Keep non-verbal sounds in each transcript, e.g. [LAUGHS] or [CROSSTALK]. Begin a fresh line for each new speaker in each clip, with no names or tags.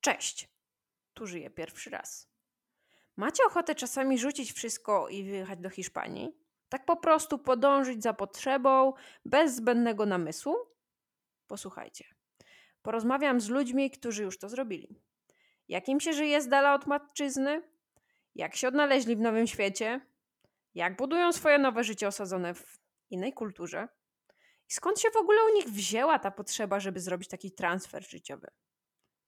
Cześć! Tu żyję pierwszy raz. Macie ochotę czasami rzucić wszystko i wyjechać do Hiszpanii? Tak po prostu podążyć za potrzebą, bez zbędnego namysłu? Posłuchajcie. Porozmawiam z ludźmi, którzy już to zrobili. Jak im się żyje z dala od matczyzny? Jak się odnaleźli w nowym świecie? Jak budują swoje nowe życie osadzone w innej kulturze? I skąd się w ogóle u nich wzięła ta potrzeba, żeby zrobić taki transfer życiowy?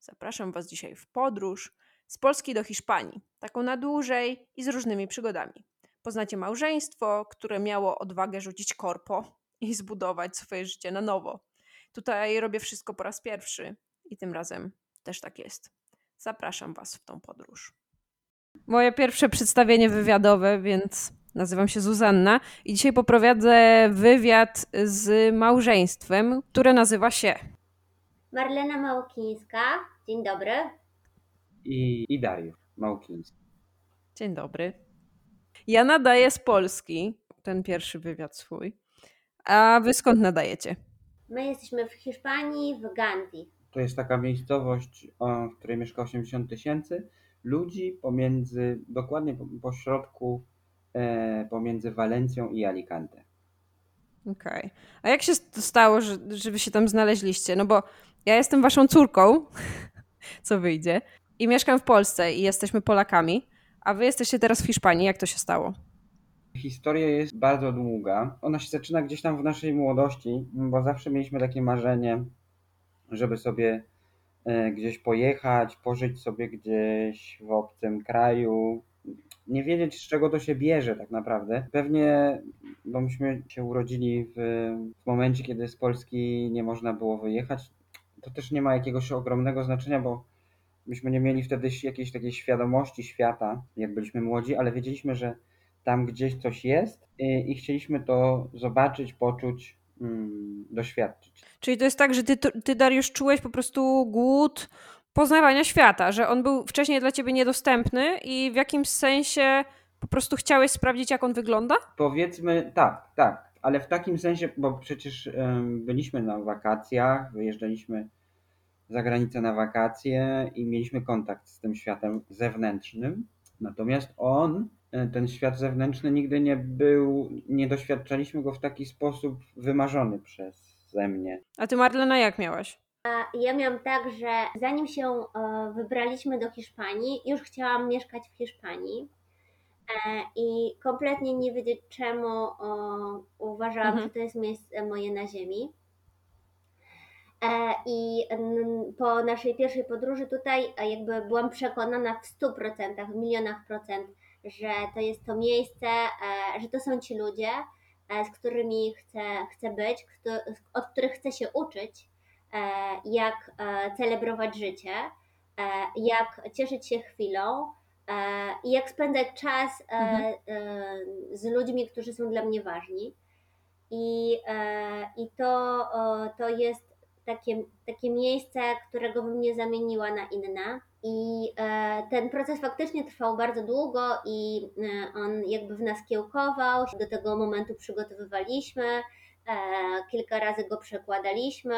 Zapraszam Was dzisiaj w podróż z Polski do Hiszpanii, taką na dłużej i z różnymi przygodami. Poznacie małżeństwo, które miało odwagę rzucić korpo i zbudować swoje życie na nowo. Tutaj robię wszystko po raz pierwszy i tym razem też tak jest. Zapraszam Was w tą podróż. Moje pierwsze przedstawienie wywiadowe, więc nazywam się Zuzanna i dzisiaj poprowadzę wywiad z małżeństwem, które nazywa się
Marlena Małokińska. Dzień dobry.
I, i Dariusz Małkiński.
Dzień dobry. Ja nadaję z Polski ten pierwszy wywiad swój. A wy skąd nadajecie?
My jesteśmy w Hiszpanii, w Gandhi.
To jest taka miejscowość, w której mieszka 80 tysięcy ludzi pomiędzy, dokładnie po, po środku e, pomiędzy Walencją i Alicante.
Okej. Okay. A jak się stało, że, że wy się tam znaleźliście? No bo ja jestem waszą córką, [LAUGHS] co wyjdzie, i mieszkam w Polsce i jesteśmy Polakami, a wy jesteście teraz w Hiszpanii. Jak to się stało?
Historia jest bardzo długa. Ona się zaczyna gdzieś tam w naszej młodości, bo zawsze mieliśmy takie marzenie, żeby sobie e, gdzieś pojechać, pożyć sobie gdzieś w obcym kraju, nie wiedzieć z czego to się bierze tak naprawdę. Pewnie, bo myśmy się urodzili w, w momencie, kiedy z Polski nie można było wyjechać, to też nie ma jakiegoś ogromnego znaczenia, bo myśmy nie mieli wtedy jakiejś takiej świadomości świata, jak byliśmy młodzi, ale wiedzieliśmy, że tam gdzieś coś jest i, i chcieliśmy to zobaczyć, poczuć, mm, doświadczyć.
Czyli to jest tak, że ty, ty, Dariusz, czułeś po prostu głód poznawania świata, że on był wcześniej dla ciebie niedostępny i w jakimś sensie po prostu chciałeś sprawdzić, jak on wygląda?
Powiedzmy tak, tak, ale w takim sensie, bo przecież byliśmy na wakacjach, wyjeżdżaliśmy za granicę na wakacje i mieliśmy kontakt z tym światem zewnętrznym. Natomiast on, e, ten świat zewnętrzny, nigdy nie był, nie doświadczaliśmy go w taki sposób wymarzony przeze mnie.
A ty, Marlena, jak miałaś?
Ja miałam tak, że zanim się e, wybraliśmy do Hiszpanii, już chciałam mieszkać w Hiszpanii. E, I kompletnie nie wiedzieć czemu uważałam, mhm. że to jest miejsce moje na ziemi. E, I po naszej pierwszej podróży tutaj jakby byłam przekonana w 100%, w milionach procent, że to jest to miejsce, że to są ci ludzie, z którymi chcę, chcę być, od których chcę się uczyć E, jak e, celebrować życie, e, jak cieszyć się chwilą i jak spędzać czas mhm. z ludźmi, którzy są dla mnie ważni. I, i to, to jest takie, takie miejsce, którego bym nie zamieniła na inne. I ten proces faktycznie trwał bardzo długo i on jakby w nas kiełkował. Do tego momentu przygotowywaliśmy, kilka razy go przekładaliśmy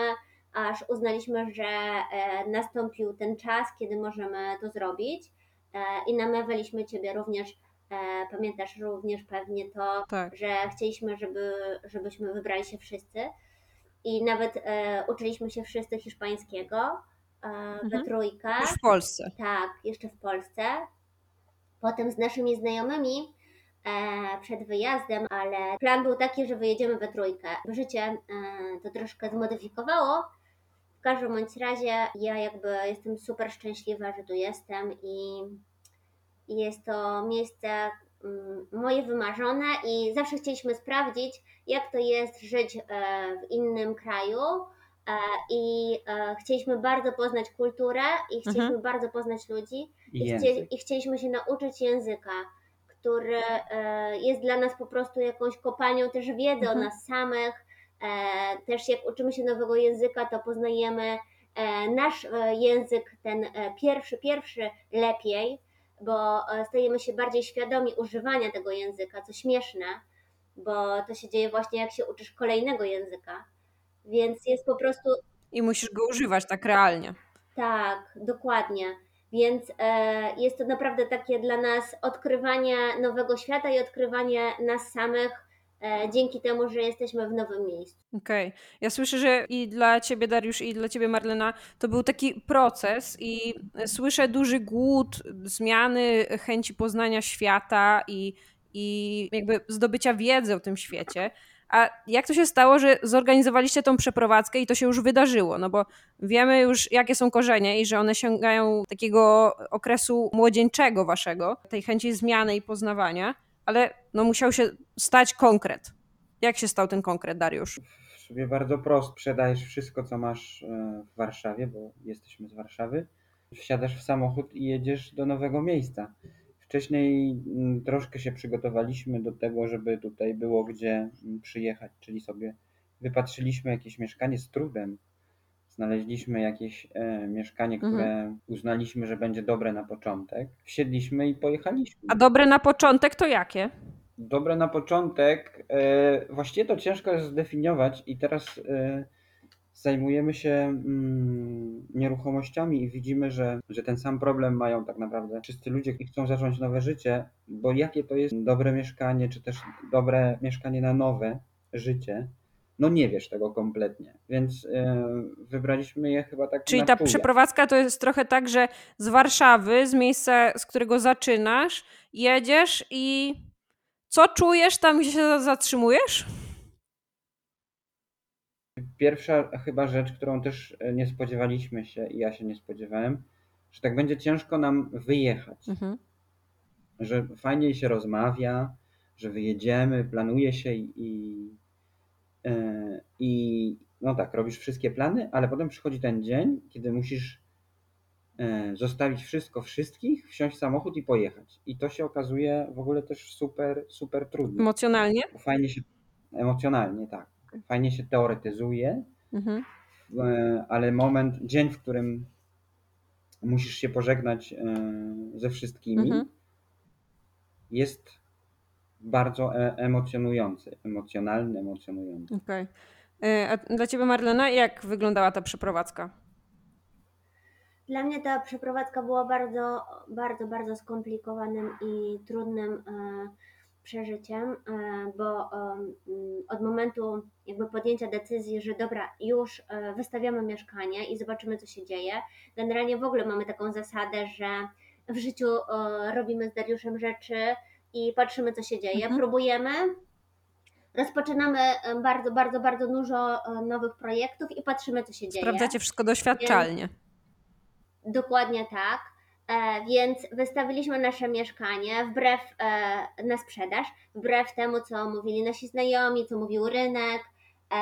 aż uznaliśmy, że e, nastąpił ten czas, kiedy możemy to zrobić e, i namawialiśmy Ciebie również, e, pamiętasz również pewnie to, tak. że chcieliśmy, żeby, żebyśmy wybrali się wszyscy i nawet uczyliśmy się wszyscy hiszpańskiego mhm. we trójkę.
Już w Polsce.
Tak, jeszcze w Polsce. Potem z naszymi znajomymi przed wyjazdem, ale plan był taki, że wyjedziemy we trójkę. Życie to troszkę zmodyfikowało, każdym bądź razie ja jakby jestem super szczęśliwa, że tu jestem i, jest to miejsce moje wymarzone i zawsze chcieliśmy sprawdzić, jak to jest żyć e, w innym kraju. E, I e, chcieliśmy bardzo poznać kulturę i chcieliśmy mhm. bardzo poznać ludzi i, chcie, i chcieliśmy się nauczyć języka, który jest dla nas po prostu jakąś kopalnią też wiedzy mhm. o nas samych, też jak uczymy się nowego języka, to poznajemy nasz język, ten pierwszy, pierwszy lepiej, bo stajemy się bardziej świadomi używania tego języka, co śmieszne, bo to się dzieje właśnie jak się uczysz kolejnego języka. Więc jest po prostu.
I musisz go używać tak realnie.
Tak, dokładnie. Więc e, jest to naprawdę takie dla nas odkrywanie nowego świata i odkrywanie nas samych e, dzięki temu, że jesteśmy w nowym miejscu.
Okej. Ja słyszę, że i dla ciebie, Dariusz, i dla ciebie, Marlena, to był taki proces i słyszę duży głód zmiany, chęci poznania świata i, i jakby zdobycia wiedzy o tym świecie. A jak to się stało, że zorganizowaliście tą przeprowadzkę i to się już wydarzyło? No bo wiemy już, jakie są korzenie i że one sięgają takiego okresu młodzieńczego waszego, tej chęci zmiany i poznawania, ale no musiał się stać konkret. Jak się stał ten konkret, Dariusz?
Sobie bardzo prosto. Sprzedajesz wszystko, co masz e, w Warszawie, bo jesteśmy z Warszawy. Wsiadasz w samochód i jedziesz do nowego miejsca. Wcześniej mm, troszkę się przygotowaliśmy do tego, żeby tutaj było gdzie mm, przyjechać, czyli sobie wypatrzyliśmy jakieś mieszkanie z trudem. Znaleźliśmy jakieś e, mieszkanie,
Mhm.
które uznaliśmy, że będzie dobre na początek. Wsiedliśmy i pojechaliśmy.
A dobre na początek to jakie?
Dobre na początek. E, właściwie to ciężko jest zdefiniować i teraz e, zajmujemy się mm, nieruchomościami i widzimy, że, że ten sam problem mają tak naprawdę wszyscy ludzie, którzy chcą zacząć nowe życie, bo jakie to jest dobre mieszkanie, czy też dobre mieszkanie na nowe życie, no nie wiesz tego kompletnie, więc e, wybraliśmy je chyba tak
Czyli ta przeprowadzka to jest trochę tak, że z Warszawy, z miejsca, z którego zaczynasz, jedziesz i co czujesz tam, gdzie się zatrzymujesz?
Pierwsza chyba rzecz, którą też e, nie spodziewaliśmy się i ja się nie spodziewałem, że tak będzie ciężko nam wyjechać.
Mhm.
Że fajniej się rozmawia, że wyjedziemy, planuje się i, i, e, i no tak, robisz wszystkie plany, ale potem przychodzi ten dzień, kiedy musisz e, zostawić wszystko, wszystkich, wsiąść w samochód i pojechać. I to się okazuje w ogóle też super, super trudne.
Emocjonalnie?
Fajnie się, emocjonalnie, tak. Fajnie się teoretyzuje,
Mhm.
E, ale moment, dzień, w którym musisz się pożegnać ze wszystkimi,
Mhm.
jest bardzo e- emocjonujący, emocjonalny, emocjonujący.
Okej. E, A dla ciebie, Marlena, jak wyglądała ta przeprowadzka?
Dla mnie ta przeprowadzka była bardzo, bardzo, bardzo skomplikowanym i trudnym e, przeżyciem, bo mm, od momentu jakby podjęcia decyzji, że dobra, już wystawiamy mieszkanie i zobaczymy, co się dzieje. Generalnie w ogóle mamy taką zasadę, że w życiu robimy z Dariuszem rzeczy i patrzymy, co się dzieje,
Mhm.
próbujemy. Rozpoczynamy bardzo, bardzo, bardzo dużo nowych projektów i patrzymy, co się dzieje.
Sprawdzacie wszystko doświadczalnie.
Dokładnie tak. E, więc wystawiliśmy nasze mieszkanie wbrew e, na sprzedaż, wbrew temu, co mówili nasi znajomi, co mówił rynek. E,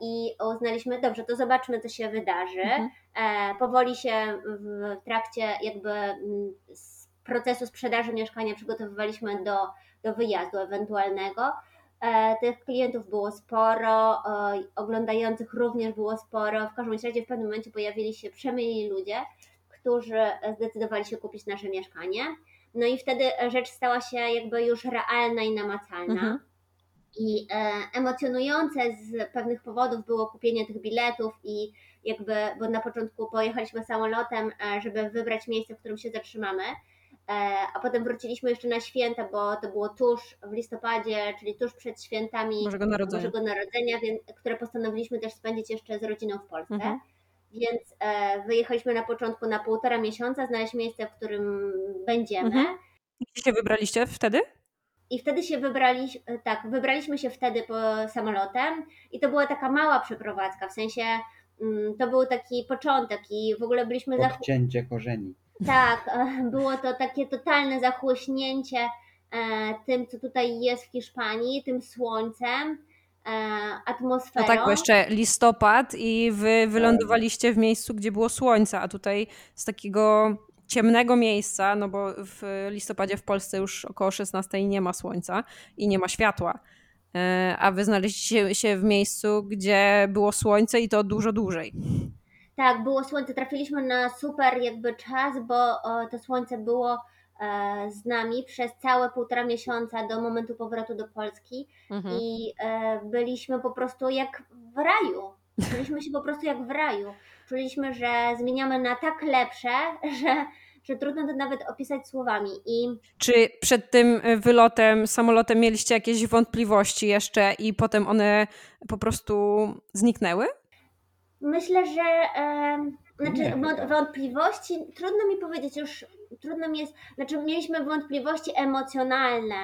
I uznaliśmy, dobrze, to zobaczmy, co się wydarzy.
Mhm.
E, powoli się w trakcie jakby mm, procesu sprzedaży mieszkania przygotowywaliśmy do, do wyjazdu ewentualnego. E, Tych klientów było sporo, e, oglądających również było sporo. W każdym razie w pewnym momencie pojawili się przemyli ludzie, którzy zdecydowali się kupić nasze mieszkanie. No i wtedy rzecz stała się jakby już realna i namacalna.
Mhm.
I e, emocjonujące z pewnych powodów było kupienie tych biletów i jakby, bo na początku pojechaliśmy samolotem, żeby wybrać miejsce, w którym się zatrzymamy, a potem wróciliśmy jeszcze na święta, bo to było tuż w listopadzie, czyli tuż przed świętami
Bożego Narodzenia.
Bożego Narodzenia, więc, które postanowiliśmy też spędzić jeszcze z rodziną w Polsce.
Mhm.
Więc e, wyjechaliśmy na początku na półtora miesiąca, znaleźć miejsce, w którym będziemy.
Mhm. Gdzie się wybraliście wtedy?
I wtedy się wybraliśmy, tak, wybraliśmy się wtedy po samolotem i to była taka mała przeprowadzka, w sensie mm, to był taki początek i w ogóle byliśmy za,
Odcięcie korzeni.
Tak, e, było to takie totalne zachłyśnięcie e, tym, co tutaj jest w Hiszpanii, tym słońcem, e,
No
atmosferą.
tak, bo jeszcze listopad i wy wylądowaliście w miejscu, gdzie było słońce, a tutaj z takiego ciemnego miejsca, no bo w listopadzie w Polsce już około 16 nie ma słońca i nie ma światła. A wy znaleźliście się w miejscu, gdzie było słońce i to dużo dłużej.
Tak, było słońce, trafiliśmy na super jakby czas, bo o, to słońce było e, z nami przez całe półtora miesiąca do momentu powrotu do Polski
Mhm.
i e, byliśmy po prostu jak w raju. Byliśmy się po prostu jak w raju. czuliśmy, że zmieniamy na tak lepsze, [LAUGHS] że, że trudno to nawet opisać słowami. I
Czy przed tym y, wylotem samolotem mieliście jakieś wątpliwości jeszcze i potem one po prostu zniknęły?
Myślę, że znaczy
Nie,
wątpliwości, trudno mi powiedzieć już, trudno mi jest, znaczy mieliśmy wątpliwości emocjonalne.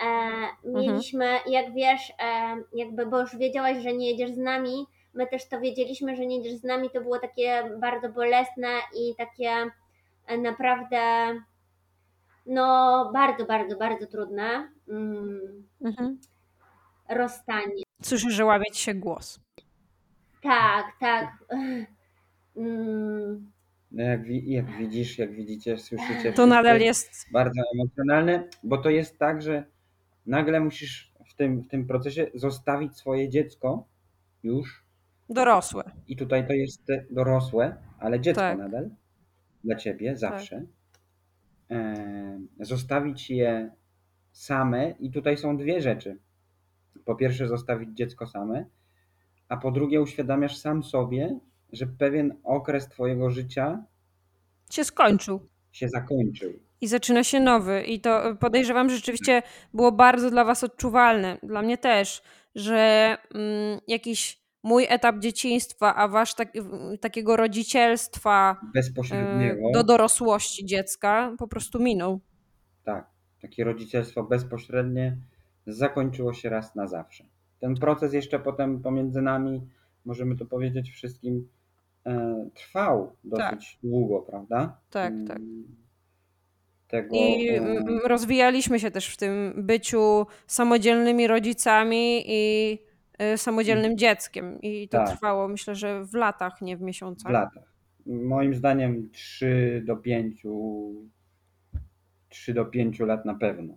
E, mieliśmy, jak wiesz, e, jakby, bo już wiedziałaś, że nie jedziesz z nami, my też to wiedzieliśmy, że nie jedziesz z nami, to było takie bardzo bolesne i takie e, naprawdę, no bardzo, bardzo, bardzo trudne mm,
Mhm.
rozstanie.
Słyszę, że łamie ci się głos.
Tak, tak. Mm,
No jak, wi- jak widzisz, jak widzicie, słyszycie,
To nadal jest
bardzo emocjonalne, bo to jest tak, że nagle musisz w tym, w tym procesie zostawić swoje dziecko już
dorosłe.
i tutaj to jest dorosłe, ale dziecko
Tak.
nadal dla ciebie zawsze. E, zostawić je same i tutaj są dwie rzeczy. Po pierwsze zostawić dziecko same, a po drugie uświadamiasz sam sobie, że pewien okres twojego życia
Się skończył.
się zakończył.
I zaczyna się nowy. I to podejrzewam, że rzeczywiście było bardzo dla Was odczuwalne. Dla mnie też, że mm, jakiś mój etap dzieciństwa, a Wasz tak, takiego rodzicielstwa y,
Bezpośredniego.
do dorosłości dziecka po prostu minął.
Tak, takie rodzicielstwo bezpośrednie zakończyło się raz na zawsze. Ten proces jeszcze potem pomiędzy nami, możemy to powiedzieć wszystkim, e, trwał dosyć długo, prawda?
Tak,
Mm,
tak.
Tego,
I
e,
rozwijaliśmy się też w tym byciu samodzielnymi rodzicami i y, samodzielnym dzieckiem. I to
Tak.
trwało, myślę, że w latach, nie w
w
miesiącach.
latach. Moim zdaniem 3 do 5 3 do 5 lat na pewno.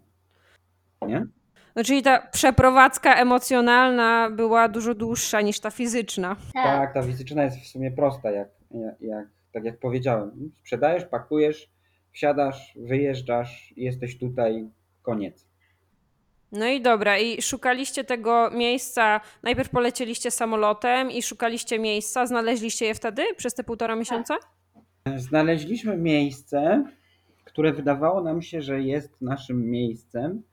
Nie?
No, czyli ta przeprowadzka emocjonalna była dużo dłuższa niż ta fizyczna.
tak.
Tak, ta fizyczna jest w sumie prosta, jak, jak, jak, tak jak powiedziałem. Sprzedajesz, pakujesz, wsiadasz, wyjeżdżasz, jesteś tutaj, koniec.
No i dobra, i szukaliście tego miejsca. Najpierw polecieliście samolotem i szukaliście miejsca. Znaleźliście je wtedy przez te półtora miesiąca?
Znaleźliśmy miejsce, które wydawało nam się, że jest naszym miejscem,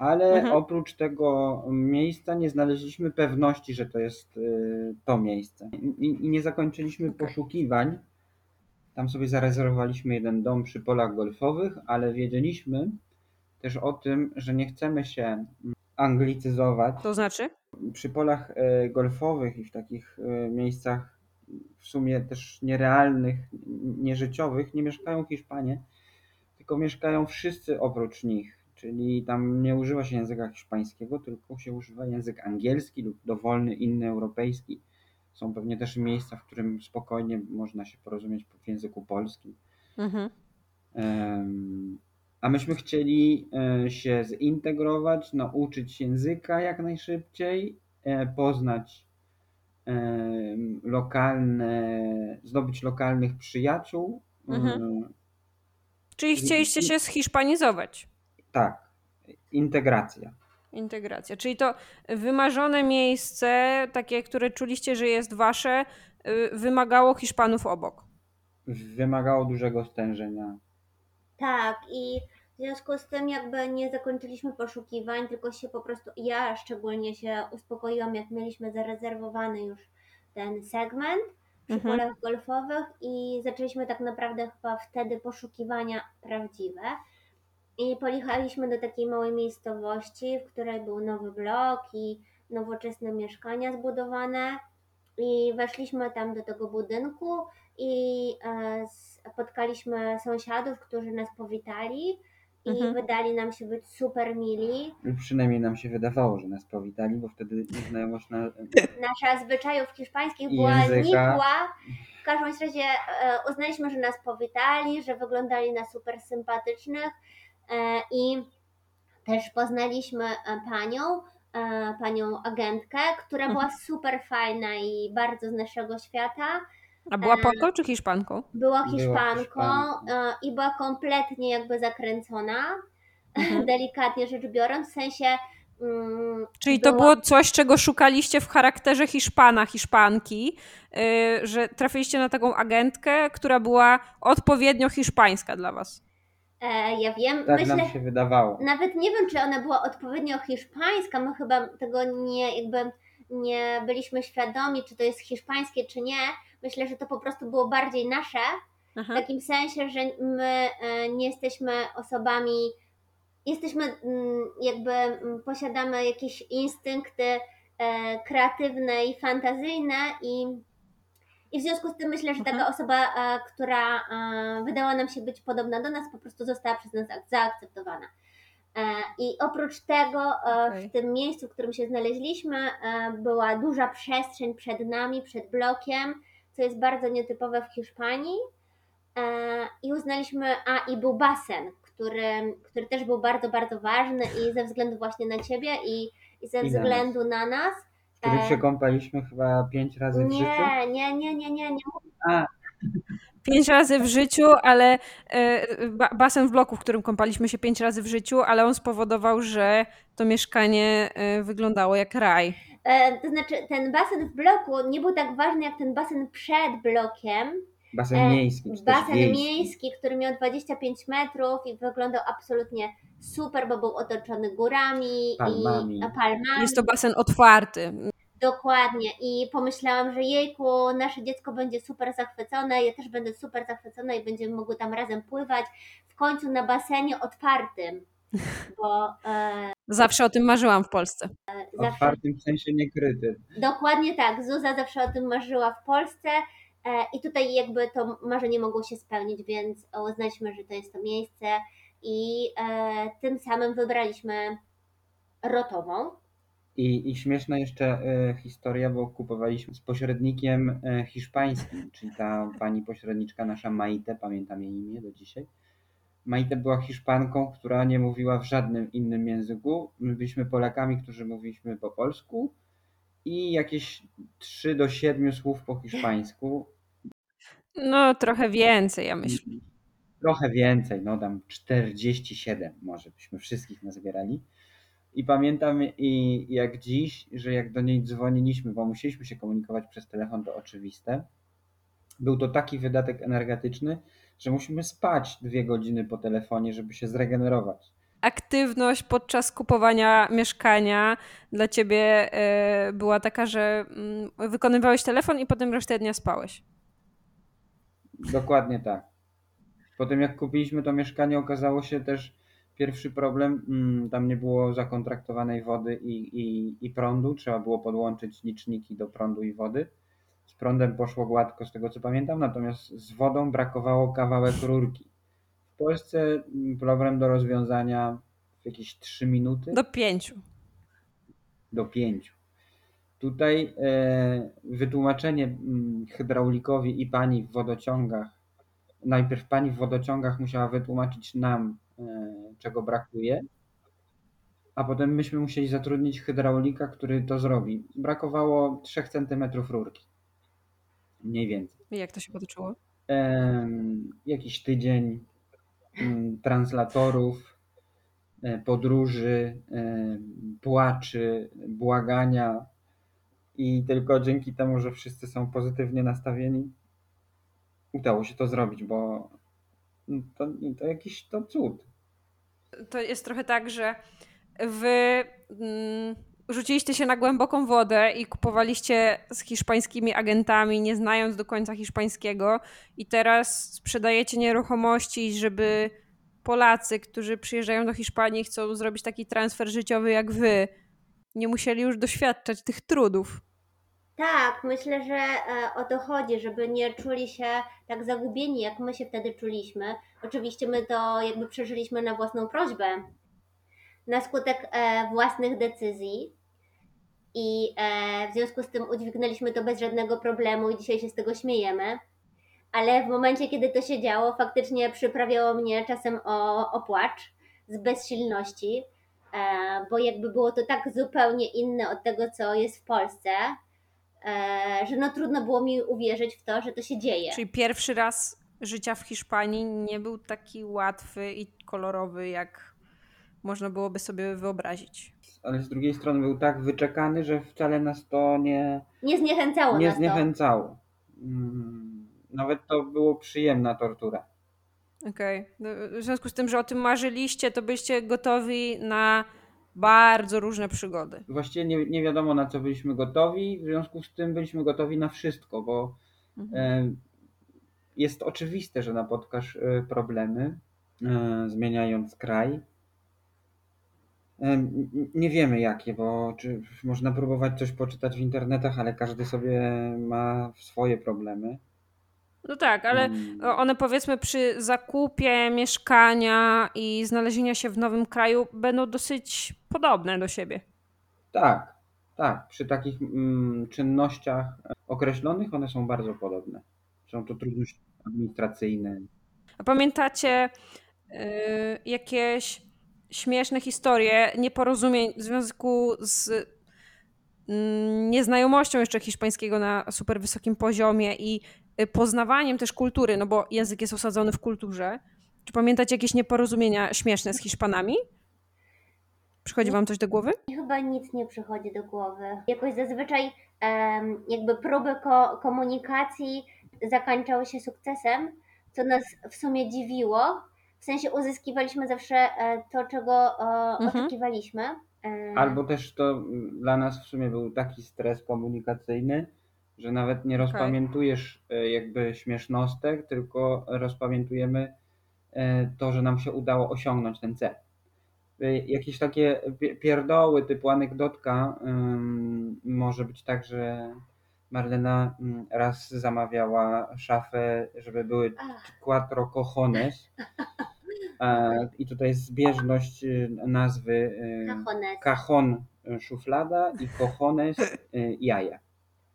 ale
Mhm.
oprócz tego miejsca nie znaleźliśmy pewności, że to jest y, to miejsce. I, I nie zakończyliśmy poszukiwań. Tam sobie zarezerwowaliśmy jeden dom przy polach golfowych, ale wiedzieliśmy też o tym, że nie chcemy się anglicyzować.
To znaczy?
Przy polach e, golfowych i w takich e, miejscach w sumie też nierealnych, nieżyciowych nie mieszkają Hiszpanie, tylko mieszkają wszyscy oprócz nich. Czyli tam nie używa się języka hiszpańskiego, tylko się używa język angielski lub dowolny inny europejski. Są pewnie też miejsca, w którym spokojnie można się porozumieć w języku polskim.
Mhm.
Em, A myśmy chcieli e, się zintegrować, nauczyć języka jak najszybciej, e, poznać lokalne, zdobyć lokalnych przyjaciół.
Mhm.
em,
Czyli chcieliście się zhiszpanizować.
Tak, integracja.
Integracja. Czyli to wymarzone miejsce, takie, które czuliście, że jest wasze, y, wymagało Hiszpanów obok.
Wymagało dużego stężenia.
Tak, i w związku z tym jakby nie zakończyliśmy poszukiwań, tylko się po prostu, ja szczególnie się uspokoiłam, jak mieliśmy zarezerwowany już ten segment przy
Mhm.
polach golfowych i zaczęliśmy tak naprawdę chyba wtedy poszukiwania prawdziwe. I pojechaliśmy do takiej małej miejscowości, w której był nowy blok i nowoczesne mieszkania zbudowane. I weszliśmy tam do tego budynku i e, spotkaliśmy sąsiadów, którzy nas powitali i
Mhm.
wydali nam się być super mili.
Lub przynajmniej nam się wydawało, że nas powitali, bo wtedy znajomość na,
Nasza zwyczajów hiszpańskich była
języka.
nikła. W każdym razie e, uznaliśmy, że nas powitali, że wyglądali na super sympatycznych i też poznaliśmy e, panią, e, panią agentkę, która
Mhm.
była super fajna i bardzo z naszego świata.
A była
E,
Polką czy Hiszpanką?
Była
Była
Hiszpanką e, i była kompletnie jakby zakręcona,
Mhm. [LAUGHS]
delikatnie rzecz biorąc, w sensie mm,
Czyli to było coś, czego szukaliście w charakterze Hiszpana, Hiszpanki, yy, że trafiliście na taką agentkę, która była odpowiednio hiszpańska dla was.
E, ja wiem,
Tak
myślę,
nam się wydawało.
nawet nie wiem, czy ona była odpowiednio hiszpańska, my chyba tego nie, jakby nie byliśmy świadomi, czy to jest hiszpańskie, czy nie. Myślę, że to po prostu było bardziej nasze, w
Aha.
takim sensie, że my e, nie jesteśmy osobami, jesteśmy mm, jakby mm, posiadamy jakieś instynkty e, kreatywne i fantazyjne i, i w związku z tym myślę, że taka
Mhm.
osoba, e, która e, wydała nam się być podobna do nas, po prostu została przez nas za- zaakceptowana. E, I oprócz tego
Okej.
w tym miejscu, w którym się znaleźliśmy, była duża przestrzeń przed nami, przed blokiem, co jest bardzo nietypowe w Hiszpanii. I uznaliśmy, a i był basen, który, który też był bardzo, bardzo ważny i ze względu właśnie na ciebie i, i ze
I na
względu na nas.
W którym
E,
się kąpaliśmy chyba pięć razy w życiu.
Nie, nie, nie, nie, nie.
A,
Pięć razy w życiu, ale e, ba- basen w bloku, w którym kąpaliśmy się pięć razy w życiu, ale on spowodował, że to mieszkanie e, wyglądało jak raj.
E, To znaczy, ten basen w bloku nie był tak ważny jak ten basen przed blokiem.
Basen
E,
miejski, czy
Basen
wiejski.
miejski, który miał 25 metrów i wyglądał absolutnie super, bo był otoczony górami
Palmami.
i a, palmami.
Jest to basen otwarty.
Dokładnie. I pomyślałam, że jejku, nasze dziecko będzie super zachwycone, ja też będę super zachwycona i będziemy mogły tam razem pływać. W końcu na basenie otwartym, [LAUGHS] bo e,
Zawsze o tym marzyłam w Polsce.
zawsze
Otwartym w sensie niekrytym.
Dokładnie tak. Zuza zawsze o tym marzyła w Polsce e, i tutaj jakby to marzenie mogło się spełnić, więc uznaliśmy, że to jest to miejsce i e, tym samym wybraliśmy Rotową.
I, I śmieszna jeszcze e, historia, bo kupowaliśmy z pośrednikiem e, hiszpańskim, czyli ta pani pośredniczka nasza Maite, pamiętam jej imię do dzisiaj. Maite była Hiszpanką, która nie mówiła w żadnym innym języku. My byliśmy Polakami, którzy mówiliśmy po polsku i jakieś 3 do 7 słów po hiszpańsku.
No, trochę więcej, ja myślę.
Trochę więcej, no tam 47 może byśmy wszystkich nazbierali. I pamiętam i jak dziś, że jak do niej dzwoniliśmy, bo musieliśmy się komunikować przez telefon, to oczywiste. Był to taki wydatek energetyczny, że musimy spać dwie godziny po telefonie, żeby się zregenerować.
Aktywność podczas kupowania mieszkania dla ciebie e, była taka, że mm, wykonywałeś telefon i potem resztę dnia spałeś.
Dokładnie tak. Potem jak kupiliśmy to mieszkanie, okazało się też pierwszy problem, mm, tam nie było zakontraktowanej wody i, i, i prądu, trzeba było podłączyć liczniki do prądu i wody. Z prądem poszło gładko, z tego co pamiętam, natomiast z wodą brakowało kawałek rurki. W Polsce mm, problem do rozwiązania w jakieś 3 minuty
Do pięciu.
do 5. Tutaj e, wytłumaczenie mm, hydraulikowi i pani w wodociągach. Najpierw pani w wodociągach musiała wytłumaczyć nam, e, czego brakuje, a potem myśmy musieli zatrudnić hydraulika, który to zrobi. Brakowało 3 cm rurki. Mniej więcej.
I jak to się potoczyło?
Jakiś tydzień mm, translatorów, e, podróży, płaczy, błagania i tylko dzięki temu, że wszyscy są pozytywnie nastawieni, udało się to zrobić, bo to, to jakiś to cud.
To jest trochę tak, że wy mm, rzuciliście się na głęboką wodę i kupowaliście z hiszpańskimi agentami, nie znając do końca hiszpańskiego, i teraz sprzedajecie nieruchomości, żeby Polacy, którzy przyjeżdżają do Hiszpanii, chcą zrobić taki transfer życiowy jak wy, nie musieli już doświadczać tych trudów.
Tak, myślę, że e, o to chodzi, żeby nie czuli się tak zagubieni, jak my się wtedy czuliśmy. Oczywiście my to jakby przeżyliśmy na własną prośbę, na skutek e, własnych decyzji i e, w związku z tym udźwignęliśmy to bez żadnego problemu i dzisiaj się z tego śmiejemy. Ale w momencie, kiedy to się działo, faktycznie przyprawiało mnie czasem o, o płacz z bezsilności, bo jakby było to tak zupełnie inne od tego, co jest w Polsce, e, że no trudno było mi uwierzyć w to, że to się dzieje.
Czyli pierwszy raz życia w Hiszpanii nie był taki łatwy i kolorowy jak można byłoby sobie wyobrazić.
Ale z drugiej strony był tak wyczekany, że wcale nas to nie,
Nie zniechęcało
nie
nas to.
zniechęcało. Mm, Nawet to było przyjemna tortura.
Okej. No, W związku z tym, że o tym marzyliście, to byście gotowi na bardzo różne przygody.
Właściwie nie, nie wiadomo na co byliśmy gotowi, w związku z tym byliśmy gotowi na wszystko, bo
Mhm.
e, jest oczywiste, że napotkasz e, problemy, e, zmieniając kraj. Nie wiemy jakie, bo można próbować coś poczytać w internetach, ale każdy sobie ma swoje problemy.
No tak, ale
Mm.
one powiedzmy przy zakupie mieszkania i znalezienia się w nowym kraju będą dosyć podobne do siebie.
Tak, tak. Przy takich mm, czynnościach określonych one są bardzo podobne. Są to trudności administracyjne.
A pamiętacie y, jakieś śmieszne historie nieporozumień w związku z mm, nieznajomością jeszcze hiszpańskiego na super wysokim poziomie i poznawaniem też kultury, no bo język jest osadzony w kulturze. Czy pamiętacie jakieś nieporozumienia śmieszne z Hiszpanami? Przychodzi wam coś do głowy?
Chyba nic nie przychodzi do głowy. Jakoś zazwyczaj em, jakby próby ko- komunikacji zakończały się sukcesem, co nas w sumie dziwiło. W sensie uzyskiwaliśmy zawsze e, to, czego e,
Mhm.
oczekiwaliśmy. E,
Albo też to mm, dla nas w sumie był taki stres komunikacyjny, że nawet nie rozpamiętujesz e, jakby śmiesznostek, tylko rozpamiętujemy e, to, że nam się udało osiągnąć ten cel. E, Jakieś takie pi- pierdoły typu anegdotka może być tak, że Marlena mm, raz zamawiała szafę, żeby były quattro cojones. I tutaj jest zbieżność nazwy cajon szuflada i cojones jaja.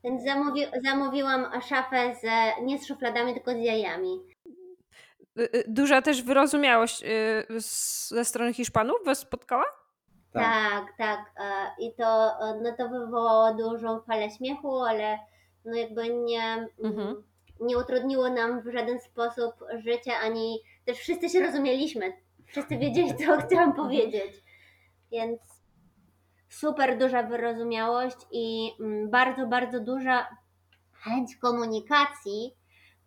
Więc zamówi- zamówiłam szafę z, nie z szufladami, tylko z jajami.
Y, y, Duża też wyrozumiałość y, z- ze strony Hiszpanów was spotkała?
Tak.
Tak, tak. e, I to, e, no to wywołało dużą falę śmiechu, ale no jakby nie,
Mhm.
nie utrudniło nam w żaden sposób życia, ani też wszyscy się rozumieliśmy. Wszyscy wiedzieli, co chciałam powiedzieć. Więc super duża wyrozumiałość i mm, bardzo, bardzo duża chęć komunikacji,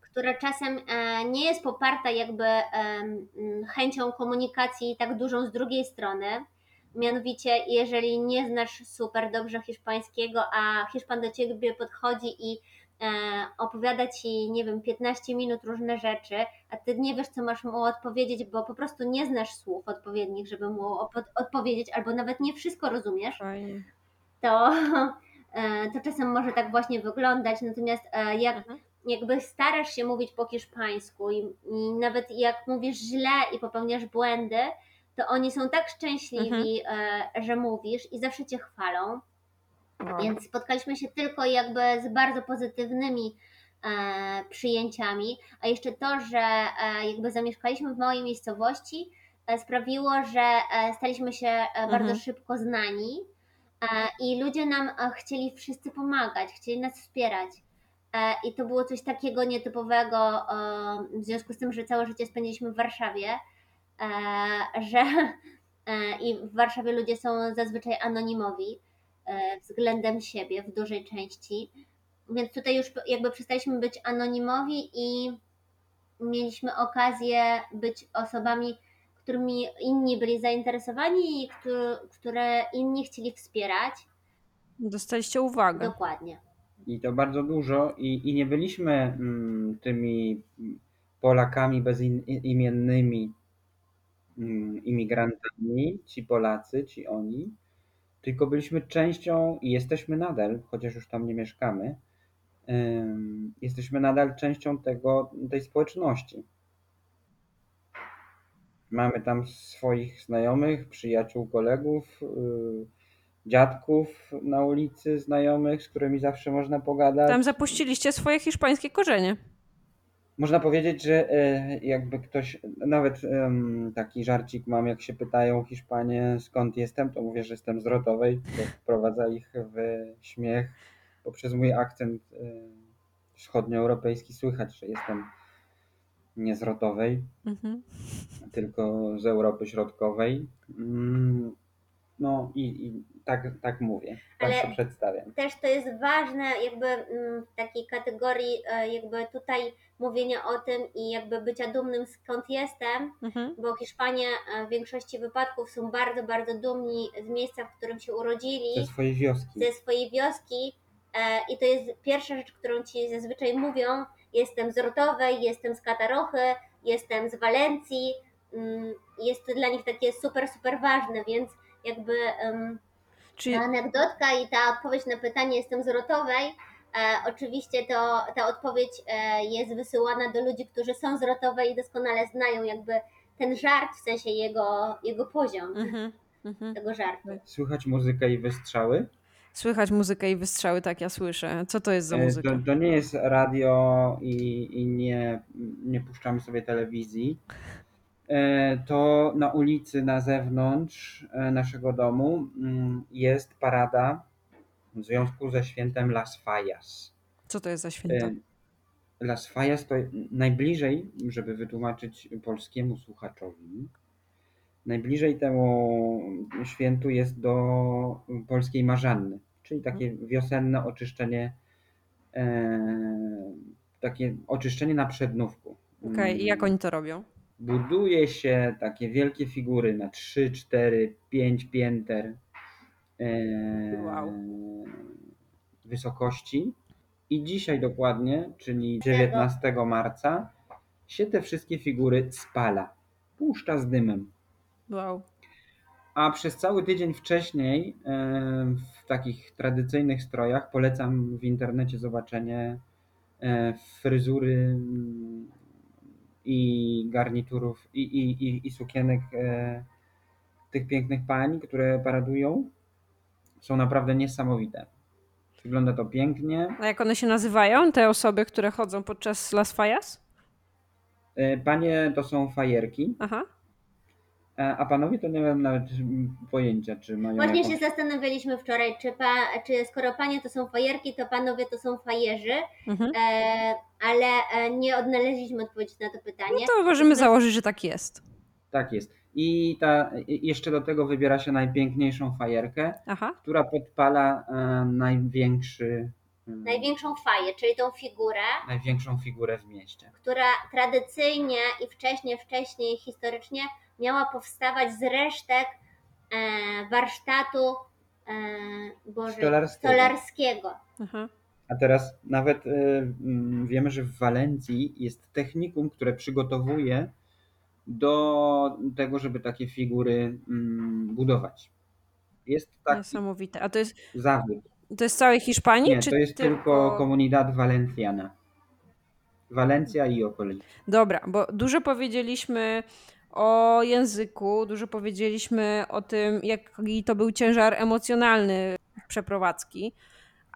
która czasem e, nie jest poparta jakby mm, chęcią komunikacji tak dużą z drugiej strony. Mianowicie, jeżeli nie znasz super dobrze hiszpańskiego, a Hiszpan do ciebie podchodzi i opowiada ci, nie wiem, 15 minut różne rzeczy, a ty nie wiesz, co masz mu odpowiedzieć, bo po prostu nie znasz słów odpowiednich, żeby mu opo- odpowiedzieć, albo nawet nie wszystko rozumiesz,
Fajnie.
to, e, to czasem może tak właśnie wyglądać. Natomiast e, jak
Mhm.
jakby starasz się mówić po hiszpańsku i, i nawet jak mówisz źle i popełniasz błędy, to oni są tak szczęśliwi, e, że mówisz i zawsze cię chwalą.
Wow.
Więc spotkaliśmy się tylko jakby z bardzo pozytywnymi e, przyjęciami, a jeszcze to, że e, jakby zamieszkaliśmy w małej miejscowości, e, sprawiło, że e, staliśmy się e, bardzo
Mhm. szybko
znani e, i ludzie nam chcieli wszyscy pomagać, chcieli nas wspierać. I to było coś takiego nietypowego w związku z tym, że całe życie spędziliśmy w Warszawie, że i w Warszawie ludzie są zazwyczaj anonimowi względem siebie w dużej części. Więc tutaj już jakby przestaliśmy być anonimowi i mieliśmy okazję być osobami, którymi inni byli zainteresowani i które, które inni chcieli wspierać.
Dostaliście uwagę.
Dokładnie.
I to bardzo dużo i, i nie byliśmy mm, tymi Polakami bezimiennymi mm, imigrantami, ci Polacy, ci oni, tylko byliśmy częścią i jesteśmy nadal, chociaż już tam nie mieszkamy, jesteśmy nadal częścią tego, tej społeczności. Mamy tam swoich znajomych, przyjaciół, kolegów, yy, dziadków na ulicy, znajomych, z którymi zawsze można pogadać.
Tam zapuściliście swoje hiszpańskie korzenie.
Można powiedzieć, że e, jakby ktoś, nawet taki żarcik mam, jak się pytają Hiszpanie skąd jestem, to mówię, że jestem z Rotowej, to wprowadza ich w śmiech, bo przez mój akcent e, wschodnioeuropejski słychać, że jestem nie z Rotowej.
Mhm.
tylko z Europy Środkowej. No i, i tak, tak mówię, tak
Ale-
to przedstawiam.
Też to jest ważne jakby mm, w takiej kategorii e, jakby tutaj mówienia o tym i jakby bycia dumnym skąd jestem,
Mhm.
bo Hiszpanie e, w większości wypadków są bardzo, bardzo dumni z miejsca, w którym się urodzili.
Ze swojej wioski.
ze swojej wioski e, i to jest pierwsza rzecz, którą ci zazwyczaj mówią. Jestem z Rotowej, jestem z Katarochy, jestem z Walencji. Mm, Jest to dla nich takie super, super ważne, więc jakby em,
Czyli,
ta anegdotka i ta odpowiedź na pytanie jestem z Rotowej, e, oczywiście to, ta odpowiedź e, jest wysyłana do ludzi, którzy są z Rotowej i doskonale znają jakby ten żart, w sensie jego, jego poziom
mhm. Mhm.
tego żartu.
Słychać muzykę i wystrzały.
Słychać muzykę i wystrzały, tak ja słyszę. Co to jest za
E,
muzyka?
To, to nie jest radio i, i nie, nie puszczamy sobie telewizji. E, To na ulicy, na zewnątrz e, naszego domu mm, jest parada w związku ze świętem Las Fallas.
Co to jest za święto?
E, Las Fallas to najbliżej, żeby wytłumaczyć polskiemu słuchaczowi, najbliżej temu świętu jest do polskiej Marzanny, czyli takie wiosenne oczyszczenie, takie oczyszczenie na przednówku.
Okej, i jak oni to robią?
Buduje się takie wielkie figury na 3, 4, 5 pięter e,
Wow.
wysokości. I dzisiaj dokładnie, czyli 19 marca, się te wszystkie figury spala. Puszcza z dymem.
Wow.
A przez cały tydzień wcześniej e, w takich tradycyjnych strojach polecam w internecie zobaczenie e, fryzury i garniturów i, i, i, i sukienek e, tych pięknych pań, które paradują. Są naprawdę niesamowite. Wygląda to pięknie.
A jak one się nazywają, te osoby, które chodzą podczas Las Fallas?
E, Panie to są fajerki,
Aha.
e, a panowie to nie mam nawet pojęcia, czy mają
Właśnie
jakąś...
się zastanawialiśmy wczoraj, czy, pa, czy skoro panie to są fajerki, to panowie to są fajerzy,
Mhm.
e, ale e, nie odnaleźliśmy odpowiedzi na to pytanie.
No to możemy założyć, że tak jest.
Tak jest. I ta, jeszcze do tego wybiera się najpiękniejszą fajerkę,
Aha.
która podpala e, największy, e,
Największą faję, czyli tą figurę,
największą figurę w mieście.
która tradycyjnie i wcześniej, wcześniej historycznie miała powstawać z resztek e, warsztatu e, Boże,
Stolarskiego.
stolarskiego.
Aha.
A teraz nawet e, mm, wiemy, że w Walencji jest technikum, które przygotowuje do tego, żeby takie figury mm, budować. Jest taki
Niesamowite. A to jest,
zawód.
to jest całej Hiszpanii?
Nie, to jest tylko Comunidad Valenciana. Walencja i okolice.
Dobra, bo dużo powiedzieliśmy o języku, dużo powiedzieliśmy o tym, jaki to był ciężar emocjonalny przeprowadzki,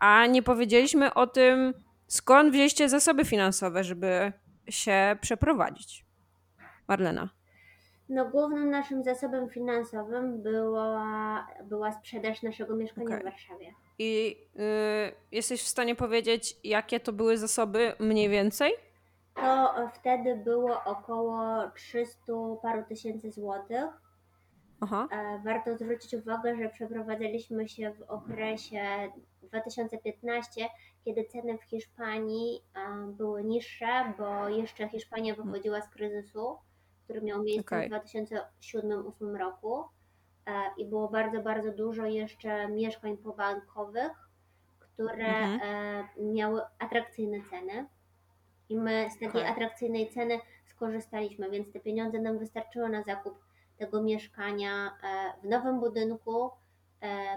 a nie powiedzieliśmy o tym, skąd wzięliście zasoby finansowe, żeby się przeprowadzić. Marlena.
No, głównym naszym zasobem finansowym była, była sprzedaż naszego mieszkania
Okej.
w Warszawie.
I y, jesteś w stanie powiedzieć, jakie to były zasoby mniej więcej?
To wtedy było około 300 paru tysięcy złotych.
Aha.
E, Warto zwrócić uwagę, że przeprowadzaliśmy się w okresie 2015, kiedy ceny w Hiszpanii były niższe, bo jeszcze Hiszpania wychodziła z kryzysu, który miał miejsce
Okej.
w 2007-2008 roku E, i było bardzo, bardzo dużo jeszcze mieszkań pobankowych, które
Mhm.
e, miały atrakcyjne ceny. I my z takiej
Okej.
atrakcyjnej ceny skorzystaliśmy, więc te pieniądze nam wystarczyły na zakup tego mieszkania e, w nowym budynku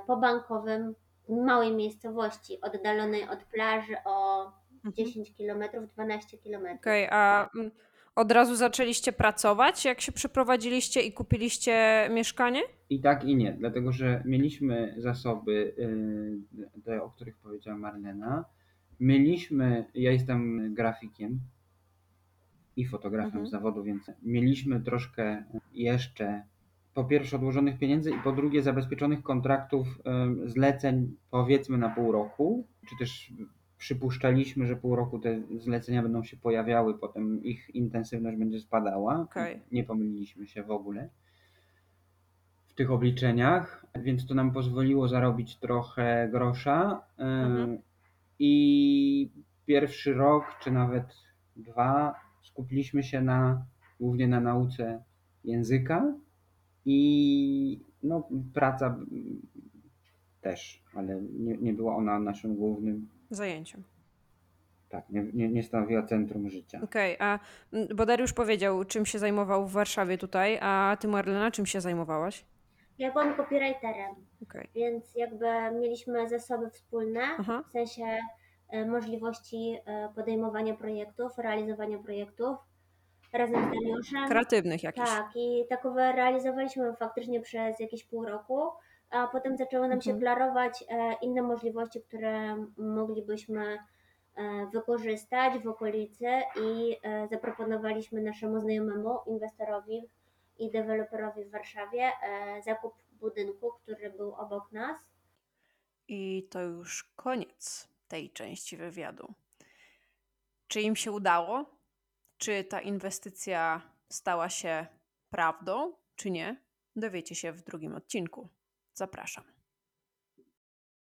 pobankowym małej miejscowości, oddalonej od plaży o
Mhm.
10 km, 12 km.
Okej, a mm, od razu zaczęliście pracować, jak się przeprowadziliście i kupiliście mieszkanie?
I tak i nie, dlatego że mieliśmy zasoby, y, te, o których powiedziała Marlena. Mieliśmy, ja jestem grafikiem i fotografem
Mhm.
z zawodu, więc mieliśmy troszkę jeszcze po pierwsze odłożonych pieniędzy i po drugie zabezpieczonych kontraktów zleceń powiedzmy na pół roku, czy też przypuszczaliśmy, że pół roku te zlecenia będą się pojawiały, potem ich intensywność będzie spadała.
Okej.
Nie pomyliliśmy się w ogóle w tych obliczeniach, więc to nam pozwoliło zarobić trochę grosza.
Mhm.
I pierwszy rok, czy nawet dwa, skupiliśmy się na, głównie na nauce języka i no, praca też, ale nie, nie była ona naszym głównym,
Zajęciem.
tak, nie, nie, nie stanowiła centrum życia.
Okej, a mm, bo Dariusz powiedział, czym się zajmował w Warszawie tutaj, a ty Marlena, czym się zajmowałaś?
Ja byłam copywriterem,
Okej.
więc jakby mieliśmy zasoby wspólne,
Aha.
w sensie e, możliwości e, podejmowania projektów, realizowania projektów razem z Dariuszem.
Kreatywnych jakichś.
Tak, i takowe realizowaliśmy faktycznie przez jakieś pół roku, a potem zaczęły nam się
Mhm.
klarować e, inne możliwości, które moglibyśmy e, wykorzystać w okolicy i e, zaproponowaliśmy naszemu znajomemu inwestorowi i deweloperowi w Warszawie zakup budynku, który był obok nas.
I to już koniec tej części wywiadu. Czy im się udało? Czy ta inwestycja stała się prawdą, czy nie? Dowiecie się w drugim odcinku. Zapraszam.